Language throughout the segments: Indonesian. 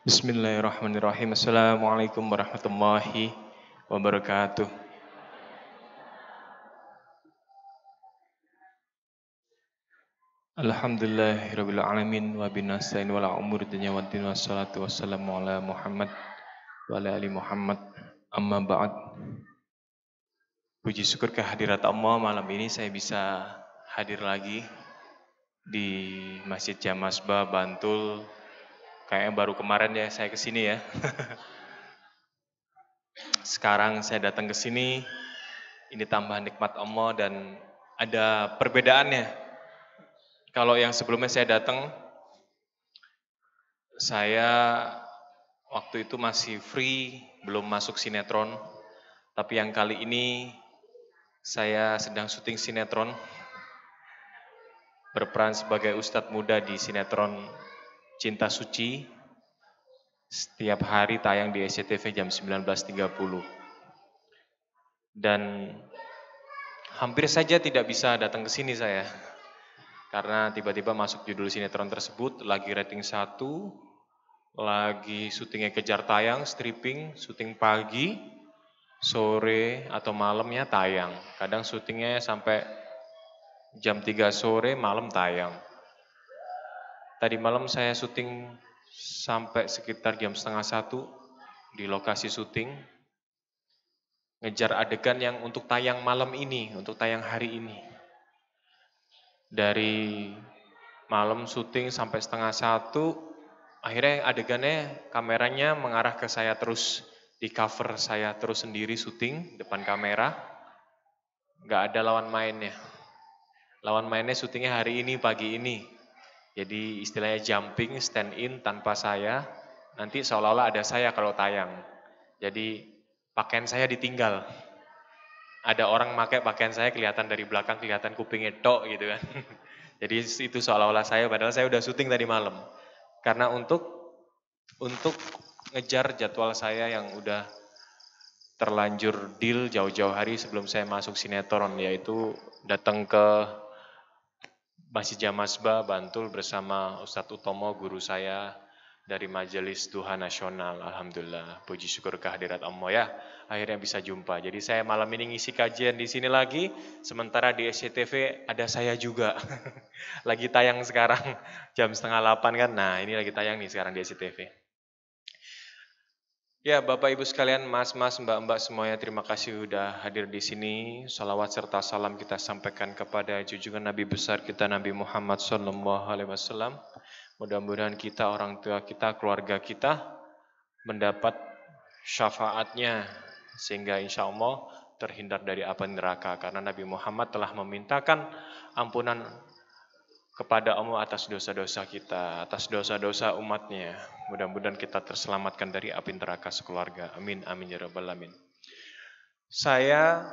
Bismillahirrahmanirrahim. Assalamualaikum warahmatullahi wabarakatuh. Alhamdulillahirabbil alamin wa binastain wala umur dunya waddin wassalatu wassalamu ala Muhammad wa ala ali Muhammad amma ba'd. Puji syukur kehadirat Allah malam ini saya bisa hadir lagi di Masjid Jamasba Bantul. Kayaknya baru kemarin ya saya ke sini ya. Sekarang saya datang ke sini, ini tambah nikmat Allah dan ada perbedaannya. Kalau yang sebelumnya saya datang, saya waktu itu masih free, belum masuk sinetron. Tapi yang kali ini saya sedang syuting sinetron berperan sebagai ustadz muda di sinetron Cinta Suci. Setiap hari tayang di SCTV jam 19.30. Dan hampir saja tidak bisa datang ke sini saya. Karena tiba-tiba masuk judul sinetron tersebut, lagi rating 1, lagi syutingnya kejar tayang, stripping, syuting pagi, sore atau malamnya tayang. Kadang syutingnya sampai jam 3 sore, malam tayang. Tadi malam saya syuting sampai sekitar jam setengah satu di lokasi syuting. Ngejar adegan yang untuk tayang malam ini, untuk tayang hari ini. Dari malam syuting sampai setengah satu, akhirnya adegannya kameranya mengarah ke saya terus. Di cover saya terus sendiri syuting depan kamera. Nggak ada lawan mainnya Lawan mainnya syutingnya hari ini, pagi ini. Jadi istilahnya jumping, stand in tanpa saya. Nanti seolah-olah ada saya kalau tayang. Jadi pakaian saya ditinggal. Ada orang pakai pakaian saya kelihatan dari belakang, kelihatan kupingnya tok gitu kan. Jadi itu seolah-olah saya, padahal saya udah syuting tadi malam. Karena untuk untuk ngejar jadwal saya yang udah terlanjur deal jauh-jauh hari sebelum saya masuk sinetron, yaitu datang ke Masjid Jamasba Bantul bersama Ustadz Utomo guru saya dari Majelis Duha Nasional. Alhamdulillah, puji syukur kehadirat Allah ya. Akhirnya bisa jumpa. Jadi saya malam ini ngisi kajian di sini lagi, sementara di SCTV ada saya juga. lagi tayang sekarang jam setengah delapan kan. Nah ini lagi tayang nih sekarang di SCTV. Ya, Bapak Ibu sekalian, Mas-mas, Mbak-mbak semuanya, terima kasih sudah hadir di sini. Salawat serta salam kita sampaikan kepada junjungan Nabi besar kita Nabi Muhammad Sallallahu Alaihi Wasallam. Mudah-mudahan kita, orang tua kita, keluarga kita mendapat syafaatnya sehingga insya Allah terhindar dari api neraka karena Nabi Muhammad telah memintakan ampunan kepada Allah atas dosa-dosa kita, atas dosa-dosa umatnya. Mudah-mudahan kita terselamatkan dari api neraka sekeluarga. Amin, amin ya rabbal alamin. Saya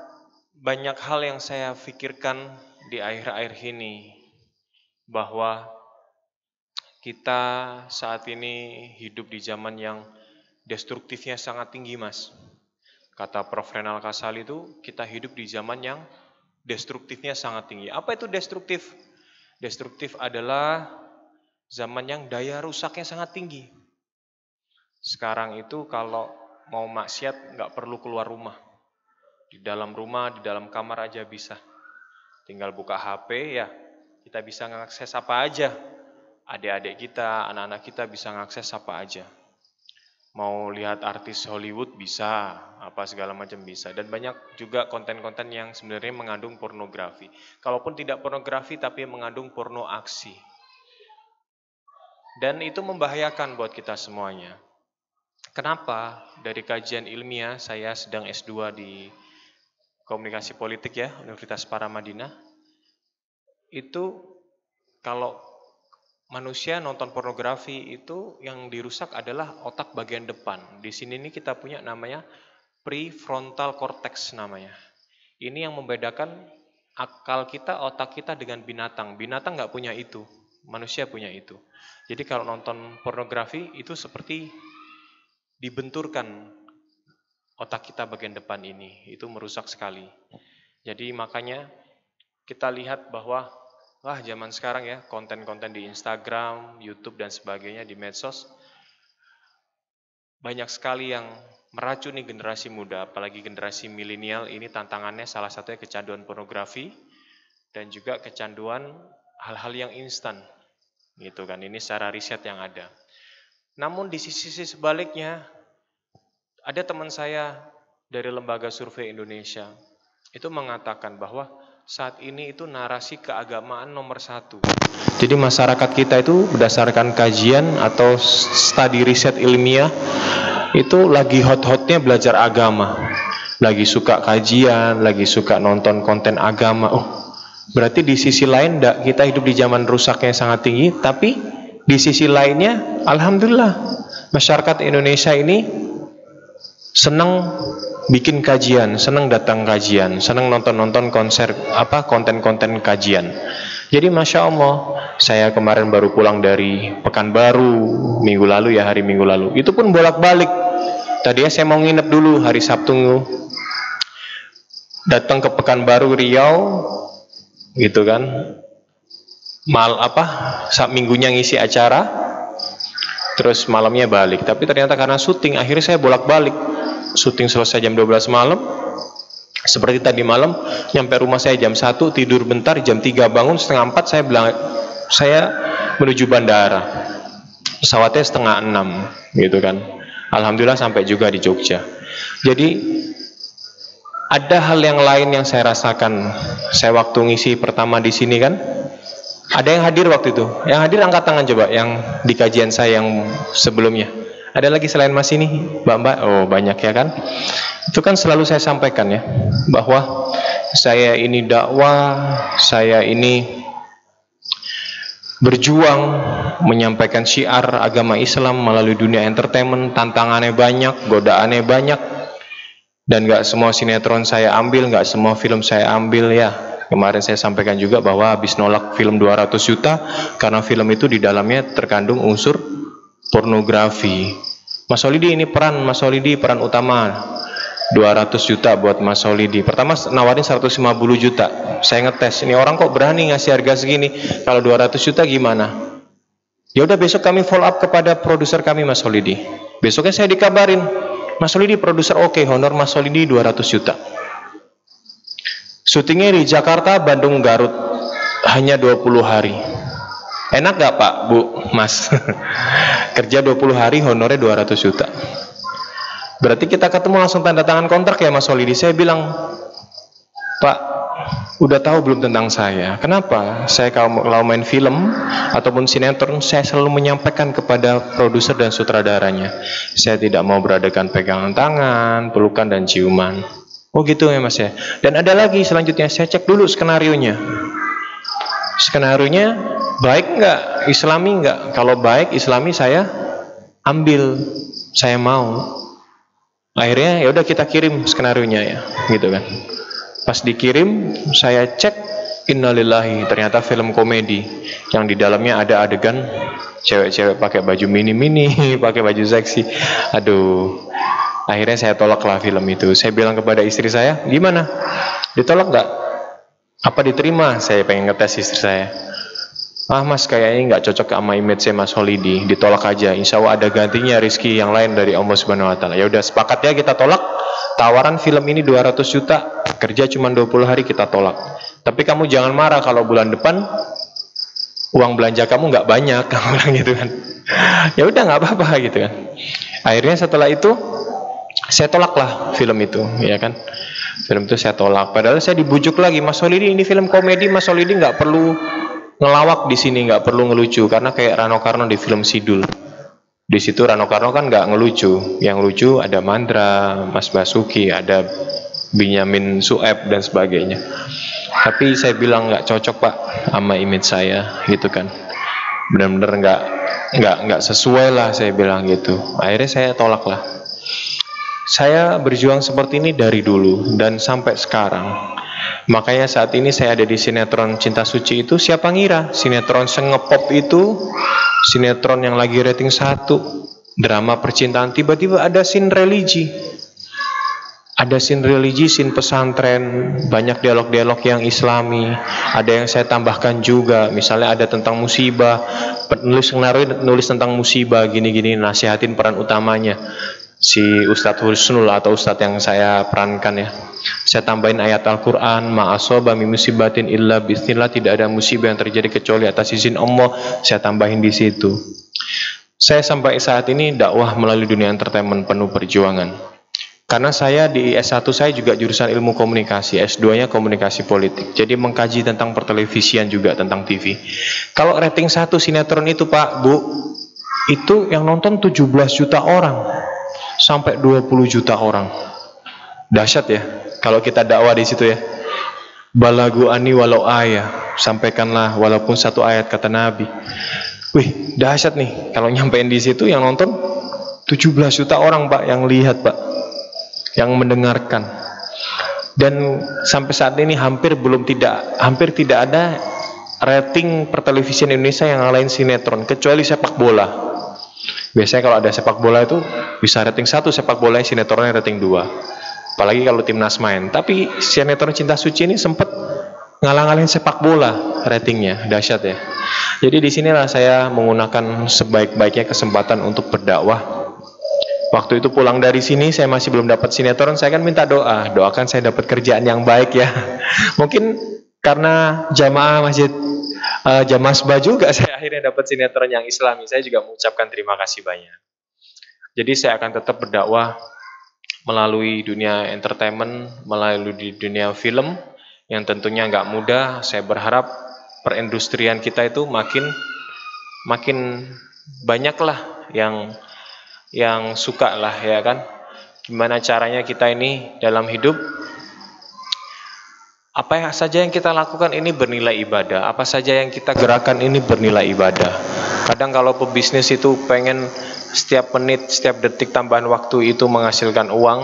banyak hal yang saya pikirkan di akhir-akhir ini bahwa kita saat ini hidup di zaman yang destruktifnya sangat tinggi, Mas. Kata Prof. Renal Kasal itu, kita hidup di zaman yang destruktifnya sangat tinggi. Apa itu destruktif? Destruktif adalah zaman yang daya rusaknya sangat tinggi. Sekarang itu kalau mau maksiat nggak perlu keluar rumah. Di dalam rumah, di dalam kamar aja bisa. Tinggal buka HP ya, kita bisa mengakses apa aja. Adik-adik kita, anak-anak kita bisa mengakses apa aja. Mau lihat artis Hollywood bisa, apa segala macam bisa. Dan banyak juga konten-konten yang sebenarnya mengandung pornografi. Kalaupun tidak pornografi tapi mengandung porno aksi. Dan itu membahayakan buat kita semuanya. Kenapa? Dari kajian ilmiah, saya sedang S2 di komunikasi politik ya, Universitas Paramadina. Itu kalau manusia nonton pornografi itu yang dirusak adalah otak bagian depan. Di sini ini kita punya namanya prefrontal cortex namanya. Ini yang membedakan akal kita, otak kita dengan binatang. Binatang nggak punya itu, manusia punya itu. Jadi kalau nonton pornografi itu seperti dibenturkan otak kita bagian depan ini. Itu merusak sekali. Jadi makanya kita lihat bahwa Wah, zaman sekarang ya, konten-konten di Instagram, YouTube dan sebagainya di medsos banyak sekali yang meracuni generasi muda, apalagi generasi milenial ini tantangannya salah satunya kecanduan pornografi dan juga kecanduan hal-hal yang instan. Gitu kan, ini secara riset yang ada. Namun di sisi-sisi sebaliknya, ada teman saya dari lembaga survei Indonesia itu mengatakan bahwa saat ini itu narasi keagamaan nomor satu. Jadi masyarakat kita itu berdasarkan kajian atau studi riset ilmiah itu lagi hot-hotnya belajar agama. Lagi suka kajian, lagi suka nonton konten agama. Oh, berarti di sisi lain kita hidup di zaman rusaknya sangat tinggi, tapi di sisi lainnya, alhamdulillah masyarakat Indonesia ini senang bikin kajian, senang datang kajian, senang nonton-nonton konser apa konten-konten kajian. Jadi masya Allah, saya kemarin baru pulang dari Pekanbaru minggu lalu ya hari minggu lalu. Itu pun bolak-balik. Tadi ya saya mau nginep dulu hari Sabtu datang ke Pekanbaru Riau gitu kan mal apa saat minggunya ngisi acara terus malamnya balik tapi ternyata karena syuting akhirnya saya bolak-balik syuting selesai jam 12 malam. Seperti tadi malam nyampe rumah saya jam 1 tidur bentar jam 3 bangun setengah 4 saya bilang saya menuju bandara. Pesawatnya setengah 6 gitu kan. Alhamdulillah sampai juga di Jogja. Jadi ada hal yang lain yang saya rasakan saya waktu ngisi pertama di sini kan. Ada yang hadir waktu itu. Yang hadir angkat tangan coba yang di kajian saya yang sebelumnya ada lagi selain Mas ini, Mbak-mbak? Oh, banyak ya kan? Itu kan selalu saya sampaikan ya, bahwa saya ini dakwah, saya ini berjuang menyampaikan syiar agama Islam melalui dunia entertainment, tantangannya banyak, godaannya banyak, dan gak semua sinetron saya ambil, gak semua film saya ambil ya. Kemarin saya sampaikan juga bahwa habis nolak film 200 juta karena film itu di dalamnya terkandung unsur pornografi. Mas Solidi ini peran Mas Solidi peran utama 200 juta buat Mas Solidi. Pertama nawarin 150 juta. Saya ngetes, ini orang kok berani ngasih harga segini? Kalau 200 juta gimana? Ya udah besok kami follow up kepada produser kami Mas Solidi. Besoknya saya dikabarin, Mas Solidi produser oke, okay, honor Mas Solidi 200 juta. Syutingnya di Jakarta, Bandung, Garut hanya 20 hari. Enak gak Pak, Bu, Mas? Kerja 20 hari honornya 200 juta. Berarti kita ketemu langsung tanda tangan kontrak ya Mas Solidi. Saya bilang, Pak, udah tahu belum tentang saya? Kenapa? Saya kalau, main film ataupun sinetron, saya selalu menyampaikan kepada produser dan sutradaranya. Saya tidak mau beradakan pegangan tangan, pelukan dan ciuman. Oh gitu ya Mas ya. Dan ada lagi selanjutnya, saya cek dulu skenario nya. Skenario nya baik nggak? Islami nggak? Kalau baik islami saya ambil. Saya mau. Akhirnya ya udah kita kirim skenario nya ya gitu kan. Pas dikirim saya cek innalillahi ternyata film komedi. Yang di dalamnya ada adegan cewek-cewek pakai baju mini-mini pakai baju seksi. Aduh. Akhirnya saya tolak lah film itu. Saya bilang kepada istri saya gimana? Ditolak nggak? Apa diterima? Saya pengen ngetes istri saya ah mas kayaknya nggak cocok sama image saya mas Holidi. Ditolak aja. Insya Allah ada gantinya rizki yang lain dari Allah Subhanahu Wa Taala. Ya udah sepakat ya kita tolak. Tawaran film ini 200 juta. Kerja cuma 20 hari kita tolak. Tapi kamu jangan marah kalau bulan depan uang belanja kamu nggak banyak kamu bilang gitu kan. Ya udah nggak apa-apa gitu kan. Akhirnya setelah itu saya tolak lah film itu ya kan. Film itu saya tolak. Padahal saya dibujuk lagi Mas Solidi ini film komedi Mas Solidi nggak perlu ngelawak di sini nggak perlu ngelucu karena kayak Rano Karno di film Sidul. Di situ Rano Karno kan nggak ngelucu, yang lucu ada Mandra, Mas Basuki, ada Binyamin Sueb dan sebagainya. Tapi saya bilang nggak cocok pak sama image saya gitu kan, benar-benar nggak nggak nggak sesuai lah saya bilang gitu. Akhirnya saya tolak lah. Saya berjuang seperti ini dari dulu dan sampai sekarang Makanya saat ini saya ada di sinetron Cinta Suci itu siapa ngira? Sinetron sengepop itu sinetron yang lagi rating satu. Drama percintaan tiba-tiba ada scene religi. Ada sin religi, sin pesantren, banyak dialog-dialog yang islami, ada yang saya tambahkan juga, misalnya ada tentang musibah, penulis skenario nulis tentang musibah, gini-gini, nasihatin peran utamanya. Si Ustadz Husnul atau Ustadz yang saya perankan ya. Saya tambahin ayat Al-Quran, ma'asoba musibatin illa bismillah, tidak ada musibah yang terjadi kecuali atas izin Allah, saya tambahin di situ. Saya sampai saat ini dakwah melalui dunia entertainment penuh perjuangan. Karena saya di S1 saya juga jurusan ilmu komunikasi, S2-nya komunikasi politik. Jadi mengkaji tentang pertelevisian juga tentang TV. Kalau rating satu sinetron itu Pak, Bu, itu yang nonton 17 juta orang sampai 20 juta orang. Dahsyat ya kalau kita dakwah di situ ya. Balagu ani walau ayah, sampaikanlah walaupun satu ayat kata Nabi. Wih, dahsyat nih kalau nyampein di situ yang nonton 17 juta orang Pak yang lihat Pak yang mendengarkan. Dan sampai saat ini hampir belum tidak hampir tidak ada rating pertelevisian Indonesia yang ngalahin sinetron kecuali sepak bola. Biasanya kalau ada sepak bola itu bisa rating satu sepak bola sinetronnya rating dua. Apalagi kalau timnas main. Tapi sinetron Cinta Suci ini sempat ngalang-ngalahin sepak bola ratingnya dahsyat ya. Jadi di sinilah saya menggunakan sebaik-baiknya kesempatan untuk berdakwah Waktu itu pulang dari sini saya masih belum dapat sinetron, saya kan minta doa, doakan saya dapat kerjaan yang baik ya. Mungkin karena jamaah masjid uh, jamaah seba juga saya akhirnya dapat sinetron yang Islami. Saya juga mengucapkan terima kasih banyak. Jadi saya akan tetap berdakwah melalui dunia entertainment, melalui dunia film yang tentunya nggak mudah. Saya berharap perindustrian kita itu makin makin banyaklah yang yang suka lah ya kan gimana caranya kita ini dalam hidup apa yang saja yang kita lakukan ini bernilai ibadah apa saja yang kita gerakan ini bernilai ibadah kadang kalau pebisnis itu pengen setiap menit setiap detik tambahan waktu itu menghasilkan uang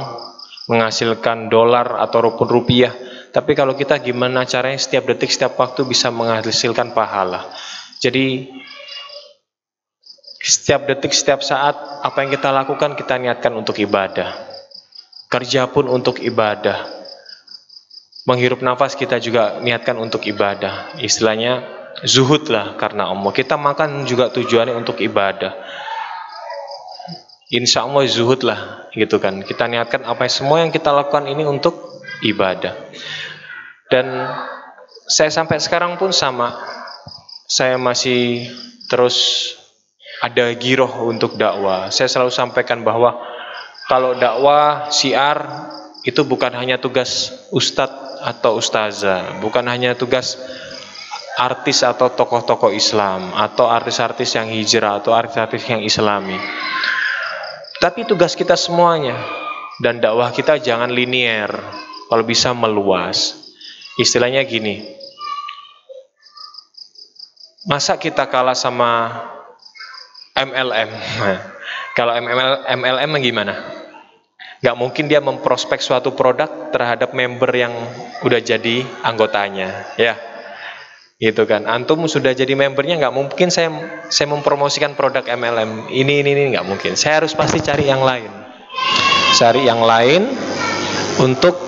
menghasilkan dolar atau rupiah tapi kalau kita gimana caranya setiap detik setiap waktu bisa menghasilkan pahala jadi setiap detik, setiap saat, apa yang kita lakukan kita niatkan untuk ibadah. Kerja pun untuk ibadah. Menghirup nafas kita juga niatkan untuk ibadah. Istilahnya zuhud lah karena Allah. Kita makan juga tujuannya untuk ibadah. Insya Allah zuhud lah gitu kan. Kita niatkan apa semua yang kita lakukan ini untuk ibadah. Dan saya sampai sekarang pun sama. Saya masih terus ada giroh untuk dakwah. Saya selalu sampaikan bahwa kalau dakwah siar itu bukan hanya tugas ustadz atau ustazah, bukan hanya tugas artis atau tokoh-tokoh Islam atau artis-artis yang hijrah atau artis-artis yang islami. Tapi tugas kita semuanya dan dakwah kita jangan linier, kalau bisa meluas. Istilahnya gini, masa kita kalah sama MLM. Kalau MLM, MLM gimana? Gak mungkin dia memprospek suatu produk terhadap member yang udah jadi anggotanya, ya. Gitu kan. Antum sudah jadi membernya nggak mungkin saya saya mempromosikan produk MLM. Ini ini ini nggak mungkin. Saya harus pasti cari yang lain. Cari yang lain untuk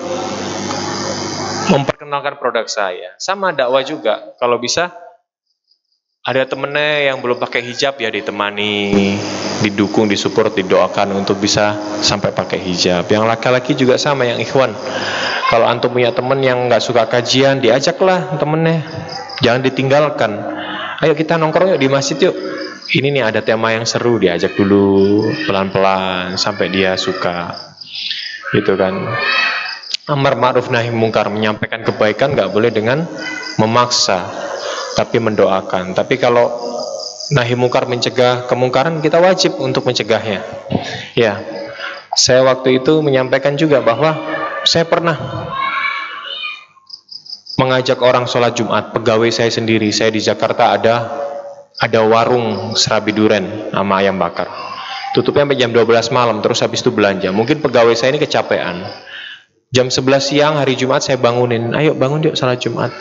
memperkenalkan produk saya. Sama dakwah juga. Kalau bisa ada temennya yang belum pakai hijab ya ditemani, didukung, disupport, didoakan untuk bisa sampai pakai hijab. Yang laki-laki juga sama yang ikhwan. Kalau antum punya temen yang nggak suka kajian, diajaklah temennya. Jangan ditinggalkan. Ayo kita nongkrong yuk di masjid yuk. Ini nih ada tema yang seru, diajak dulu pelan-pelan sampai dia suka. Gitu kan. Amar ma'ruf nahi mungkar menyampaikan kebaikan nggak boleh dengan memaksa tapi mendoakan. Tapi kalau nahi mungkar mencegah kemungkaran, kita wajib untuk mencegahnya. Ya, saya waktu itu menyampaikan juga bahwa saya pernah mengajak orang sholat Jumat, pegawai saya sendiri. Saya di Jakarta ada ada warung serabi duren sama ayam bakar. Tutupnya sampai jam 12 malam, terus habis itu belanja. Mungkin pegawai saya ini kecapean. Jam 11 siang hari Jumat saya bangunin, ayo bangun yuk sholat Jumat.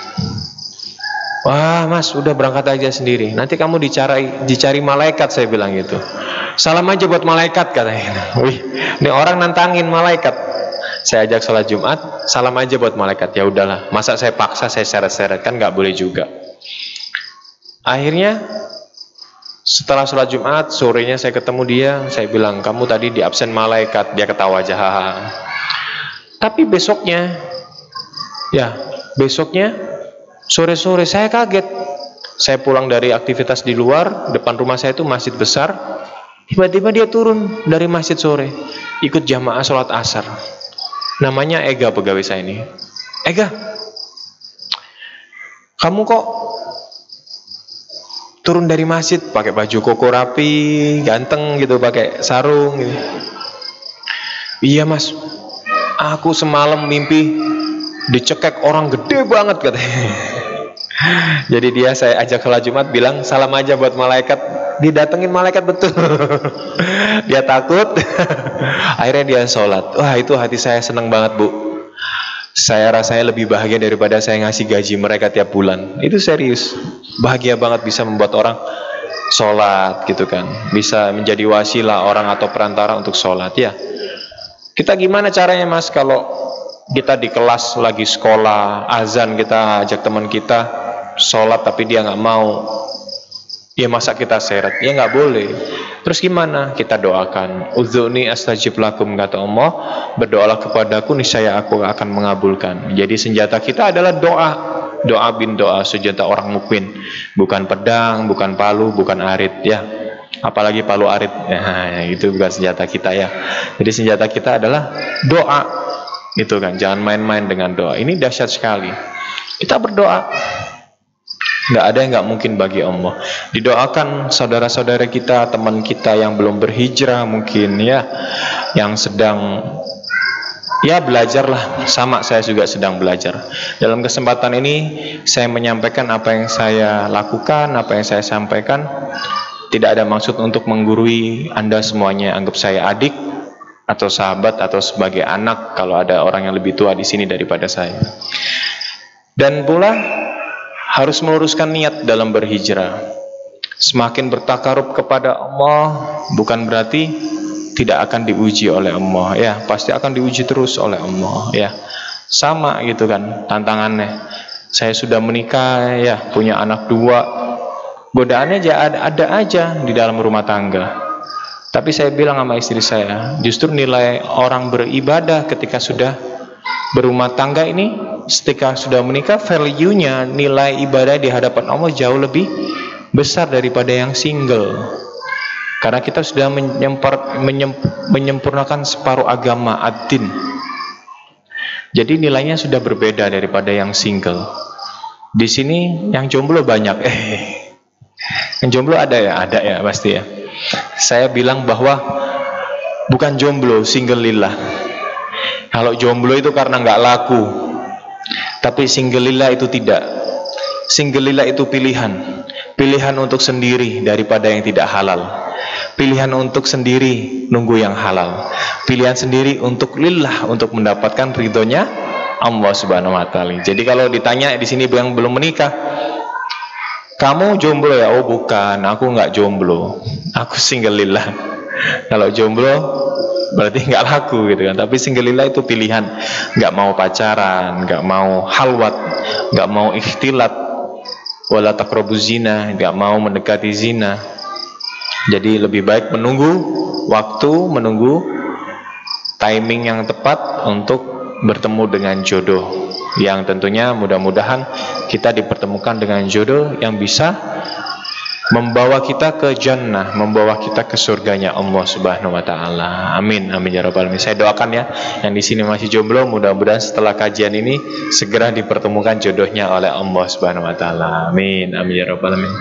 Wah mas udah berangkat aja sendiri Nanti kamu dicari, dicari malaikat saya bilang gitu Salam aja buat malaikat katanya Wih, ini orang nantangin malaikat Saya ajak sholat Jumat, salam aja buat malaikat. Ya udahlah, masa saya paksa saya seret-seret kan nggak boleh juga. Akhirnya setelah sholat Jumat, sorenya saya ketemu dia, saya bilang, kamu tadi di absen malaikat, dia ketawa aja. Tapi besoknya, ya besoknya sore-sore saya kaget. Saya pulang dari aktivitas di luar, depan rumah saya itu masjid besar, Tiba-tiba dia turun dari masjid sore, ikut jamaah sholat asar. Namanya Ega pegawai saya ini. Ega, kamu kok turun dari masjid pakai baju koko rapi, ganteng gitu, pakai sarung gitu. Iya mas, aku semalam mimpi dicekek orang gede banget katanya. Jadi dia saya ajak ke Jumat bilang salam aja buat malaikat. Didatengin malaikat betul. dia takut. Akhirnya dia sholat. Wah itu hati saya senang banget bu. Saya rasanya lebih bahagia daripada saya ngasih gaji mereka tiap bulan. Itu serius. Bahagia banget bisa membuat orang sholat gitu kan. Bisa menjadi wasilah orang atau perantara untuk sholat ya. Kita gimana caranya mas kalau kita di kelas lagi sekolah azan kita ajak teman kita sholat tapi dia nggak mau. Ya masa kita seret ya nggak boleh. Terus gimana? Kita doakan. Uzuni astajib lakum kata Allah. Berdoalah kepadaku niscaya aku akan mengabulkan. Jadi senjata kita adalah doa. Doa bin doa senjata orang mukmin. Bukan pedang bukan palu bukan arit ya. Apalagi palu arit. Ya, itu bukan senjata kita ya. Jadi senjata kita adalah doa. Itu kan jangan main-main dengan doa. Ini dahsyat sekali. Kita berdoa Nggak ada yang nggak mungkin bagi Allah. Didoakan saudara-saudara kita, teman kita yang belum berhijrah mungkin ya, yang sedang ya belajarlah. Sama saya juga sedang belajar. Dalam kesempatan ini saya menyampaikan apa yang saya lakukan, apa yang saya sampaikan. Tidak ada maksud untuk menggurui Anda semuanya. Anggap saya adik atau sahabat atau sebagai anak kalau ada orang yang lebih tua di sini daripada saya. Dan pula harus meluruskan niat dalam berhijrah. Semakin bertakarub kepada Allah bukan berarti tidak akan diuji oleh Allah ya, pasti akan diuji terus oleh Allah ya. Sama gitu kan tantangannya. Saya sudah menikah ya, punya anak dua. Godaannya aja ada, ada aja di dalam rumah tangga. Tapi saya bilang sama istri saya, justru nilai orang beribadah ketika sudah berumah tangga ini ketika sudah menikah value-nya nilai ibadah di hadapan Allah jauh lebih besar daripada yang single. Karena kita sudah menyempur, menyemp, menyempurnakan separuh agama ad-din. Jadi nilainya sudah berbeda daripada yang single. Di sini yang jomblo banyak. Eh yang jomblo ada ya? Ada ya pasti ya. Saya bilang bahwa bukan jomblo single lillah. Kalau jomblo itu karena nggak laku tapi singelila itu tidak. Singelila itu pilihan. Pilihan untuk sendiri daripada yang tidak halal. Pilihan untuk sendiri nunggu yang halal. Pilihan sendiri untuk lillah untuk mendapatkan ridhonya Allah Subhanahu wa taala. Jadi kalau ditanya di sini yang belum menikah, kamu jomblo ya? Oh bukan, aku nggak jomblo. Aku single lillah. Kalau jomblo berarti nggak laku gitu kan. Tapi singgelilah itu pilihan. Nggak mau pacaran nggak mau halwat nggak mau ikhtilat. Wala takrobu zina nggak mau mendekati zina. Jadi lebih baik menunggu waktu menunggu timing yang tepat untuk bertemu dengan jodoh. Yang tentunya mudah-mudahan kita dipertemukan dengan jodoh yang bisa membawa kita ke jannah, membawa kita ke surganya Allah Subhanahu wa taala. Amin. Amin ya rabbal alamin. Saya doakan ya yang di sini masih jomblo mudah-mudahan setelah kajian ini segera dipertemukan jodohnya oleh Allah Subhanahu wa taala. Amin. Amin ya rabbal alamin.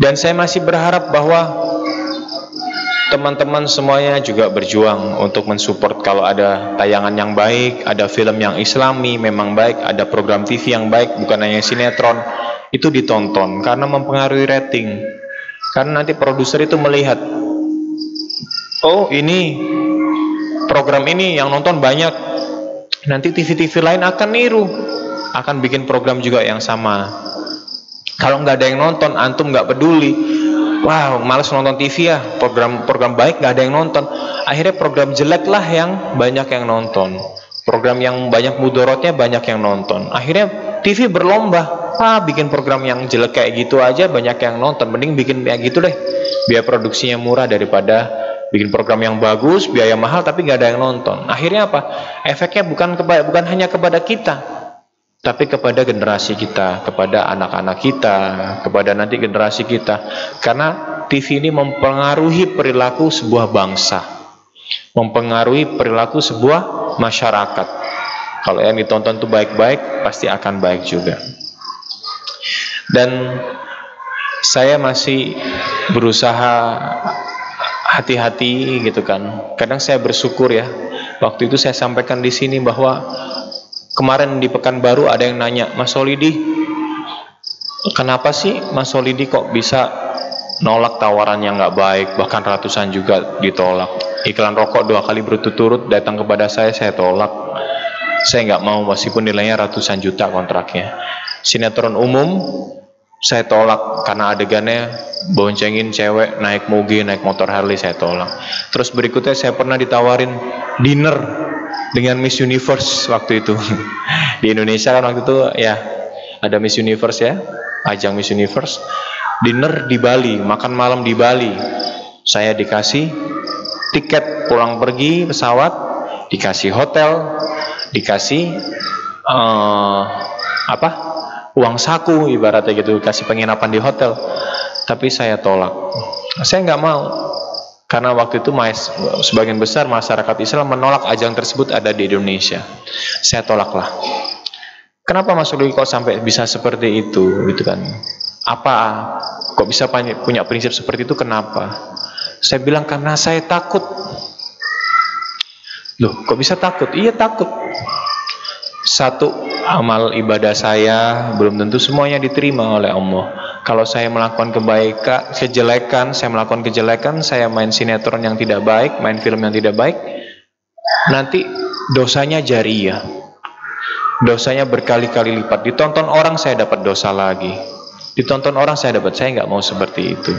Dan saya masih berharap bahwa teman-teman semuanya juga berjuang untuk mensupport kalau ada tayangan yang baik, ada film yang islami memang baik, ada program TV yang baik bukan hanya sinetron itu ditonton karena mempengaruhi rating. Karena nanti produser itu melihat, oh ini program ini yang nonton banyak, nanti TV-TV lain akan niru, akan bikin program juga yang sama. Kalau nggak ada yang nonton, antum nggak peduli. Wow, males nonton TV ya, program program baik nggak ada yang nonton. Akhirnya program jelek lah yang banyak yang nonton. Program yang banyak mudorotnya banyak yang nonton. Akhirnya TV berlomba, ah bikin program yang jelek kayak gitu aja banyak yang nonton. Mending bikin kayak gitu deh. Biar produksinya murah daripada bikin program yang bagus, biaya mahal tapi nggak ada yang nonton. Akhirnya apa? Efeknya bukan kepada, bukan hanya kepada kita, tapi kepada generasi kita, kepada anak-anak kita, kepada nanti generasi kita. Karena TV ini mempengaruhi perilaku sebuah bangsa, mempengaruhi perilaku sebuah masyarakat. Kalau yang ditonton itu baik-baik, pasti akan baik juga. Dan saya masih berusaha hati-hati gitu kan. Kadang saya bersyukur ya. Waktu itu saya sampaikan di sini bahwa kemarin di Pekanbaru ada yang nanya, Mas Solidi, kenapa sih Mas Solidi kok bisa nolak tawaran yang nggak baik, bahkan ratusan juga ditolak. Iklan rokok dua kali berturut-turut datang kepada saya, saya tolak saya nggak mau meskipun nilainya ratusan juta kontraknya. Sinetron umum saya tolak karena adegannya boncengin cewek naik moge naik motor Harley saya tolak. Terus berikutnya saya pernah ditawarin dinner dengan Miss Universe waktu itu. Di Indonesia kan waktu itu ya ada Miss Universe ya ajang Miss Universe. Dinner di Bali makan malam di Bali. Saya dikasih tiket pulang pergi pesawat dikasih hotel dikasih uh, apa uang saku ibaratnya gitu kasih penginapan di hotel. Tapi saya tolak. Saya nggak mau. Karena waktu itu mas, sebagian besar masyarakat Islam menolak ajang tersebut ada di Indonesia. Saya tolaklah. Kenapa Mas Ruli kok sampai bisa seperti itu gitu kan? Apa kok bisa punya prinsip seperti itu kenapa? Saya bilang karena saya takut Loh, kok bisa takut? Iya takut. Satu amal ibadah saya belum tentu semuanya diterima oleh Allah. Kalau saya melakukan kebaikan, kejelekan, saya melakukan kejelekan, saya main sinetron yang tidak baik, main film yang tidak baik, nanti dosanya jariah. Dosanya berkali-kali lipat. Ditonton orang saya dapat dosa lagi. Ditonton orang saya dapat. Saya nggak mau seperti itu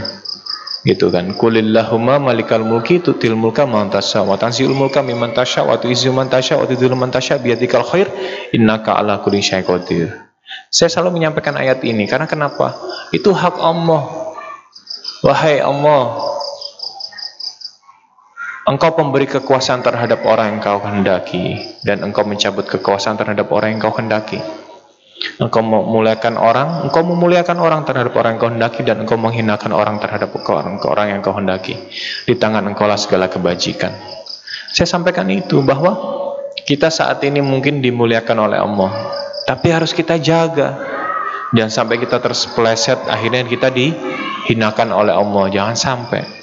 gitu kan. Kulillahumma malikal mulki tutil mulka man tasya wa tanzi'ul mulka mimman tasya wa tu'izzu man tasya wa tudhillu man tasya biyadikal khair innaka ala kulli syai'in qadir. Saya selalu menyampaikan ayat ini karena kenapa? Itu hak Allah. Wahai Allah Engkau pemberi kekuasaan terhadap orang yang kau hendaki dan engkau mencabut kekuasaan terhadap orang yang kau hendaki. Engkau memuliakan orang, engkau memuliakan orang terhadap orang yang kau hendaki dan engkau menghinakan orang terhadap orang, orang yang kau hendaki. Di tangan engkau lah segala kebajikan. Saya sampaikan itu bahwa kita saat ini mungkin dimuliakan oleh Allah, tapi harus kita jaga. Jangan sampai kita terspleset akhirnya kita dihinakan oleh Allah. Jangan sampai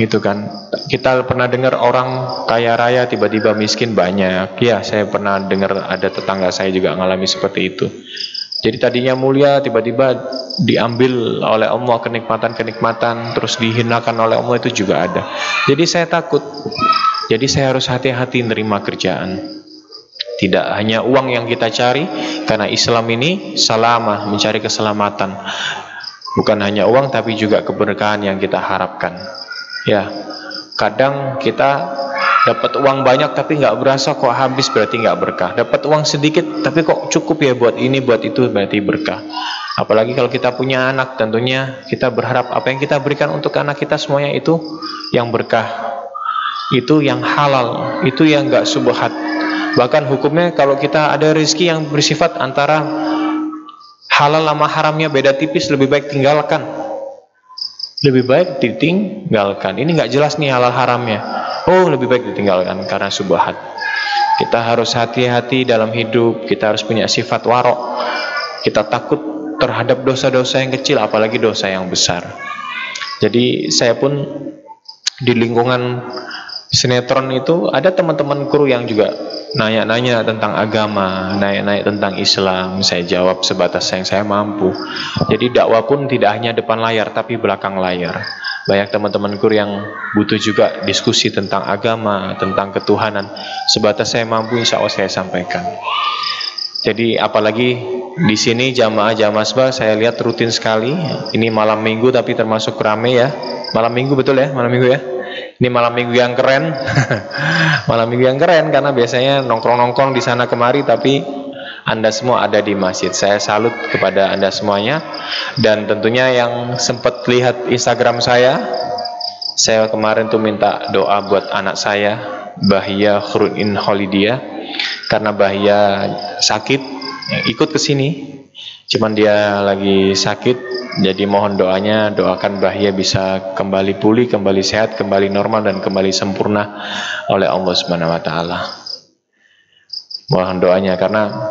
gitu kan. Kita pernah dengar orang kaya raya tiba-tiba miskin banyak. Ya saya pernah dengar ada tetangga saya juga mengalami seperti itu. Jadi tadinya mulia tiba-tiba diambil oleh Allah kenikmatan-kenikmatan terus dihinakan oleh Allah itu juga ada. Jadi saya takut. Jadi saya harus hati-hati menerima kerjaan. Tidak hanya uang yang kita cari karena Islam ini salamah mencari keselamatan. Bukan hanya uang tapi juga keberkahan yang kita harapkan Ya, kadang kita dapat uang banyak tapi nggak berasa kok habis berarti nggak berkah. Dapat uang sedikit tapi kok cukup ya buat ini buat itu berarti berkah. Apalagi kalau kita punya anak tentunya kita berharap apa yang kita berikan untuk anak kita semuanya itu yang berkah. Itu yang halal, itu yang nggak subhat. Bahkan hukumnya kalau kita ada rezeki yang bersifat antara halal sama haramnya beda tipis lebih baik tinggalkan lebih baik ditinggalkan. Ini nggak jelas nih halal haramnya. Oh, lebih baik ditinggalkan karena subhat. Kita harus hati-hati dalam hidup. Kita harus punya sifat warok. Kita takut terhadap dosa-dosa yang kecil, apalagi dosa yang besar. Jadi saya pun di lingkungan sinetron itu ada teman-teman kru yang juga nanya-nanya tentang agama, nanya-nanya tentang Islam, saya jawab sebatas yang saya mampu. Jadi dakwah pun tidak hanya depan layar tapi belakang layar. Banyak teman-temanku yang butuh juga diskusi tentang agama, tentang ketuhanan. Sebatas saya mampu insya Allah saya sampaikan. Jadi apalagi di sini jamaah jamaah saya lihat rutin sekali. Ini malam minggu tapi termasuk rame ya. Malam minggu betul ya, malam minggu ya. Ini malam minggu yang keren, malam minggu yang keren karena biasanya nongkrong-nongkrong di sana kemari, tapi anda semua ada di masjid. Saya salut kepada Anda semuanya dan tentunya yang sempat lihat Instagram saya, saya kemarin tuh minta doa buat anak saya, Bahia Khurudin Holidia, karena Bahia sakit, ikut ke sini. Cuman dia lagi sakit, jadi mohon doanya, doakan Bahya bisa kembali pulih, kembali sehat, kembali normal dan kembali sempurna oleh Allah Subhanahu wa taala. Mohon doanya karena